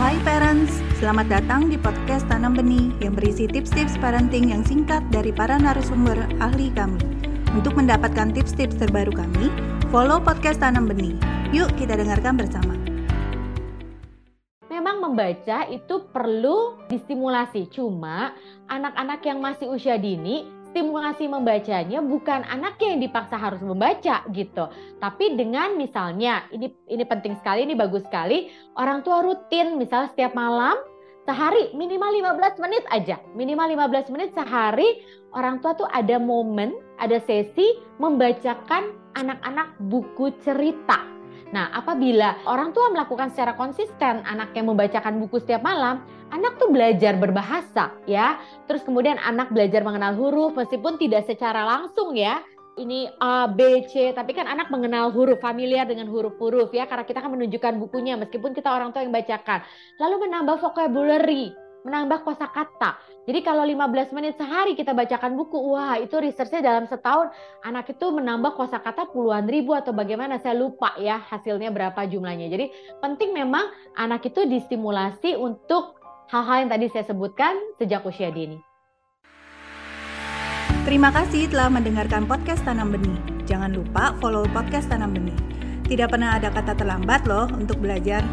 Hai parents, selamat datang di podcast Tanam Benih yang berisi tips-tips parenting yang singkat dari para narasumber ahli kami. Untuk mendapatkan tips-tips terbaru kami, follow podcast Tanam Benih. Yuk kita dengarkan bersama. Memang membaca itu perlu distimulasi, cuma anak-anak yang masih usia dini stimulasi membacanya bukan anaknya yang dipaksa harus membaca gitu. Tapi dengan misalnya ini ini penting sekali, ini bagus sekali, orang tua rutin misalnya setiap malam sehari minimal 15 menit aja. Minimal 15 menit sehari orang tua tuh ada momen, ada sesi membacakan anak-anak buku cerita. Nah, apabila orang tua melakukan secara konsisten anaknya membacakan buku setiap malam, anak tuh belajar berbahasa ya. Terus kemudian anak belajar mengenal huruf meskipun tidak secara langsung ya. Ini A, B, C, tapi kan anak mengenal huruf, familiar dengan huruf-huruf ya, karena kita kan menunjukkan bukunya meskipun kita orang tua yang bacakan. Lalu menambah vocabulary, menambah kosakata. Jadi kalau 15 menit sehari kita bacakan buku, wah itu researchnya dalam setahun anak itu menambah kosakata puluhan ribu atau bagaimana saya lupa ya hasilnya berapa jumlahnya. Jadi penting memang anak itu distimulasi untuk hal-hal yang tadi saya sebutkan sejak usia dini. Terima kasih telah mendengarkan podcast Tanam Benih. Jangan lupa follow podcast Tanam Benih. Tidak pernah ada kata terlambat loh untuk belajar.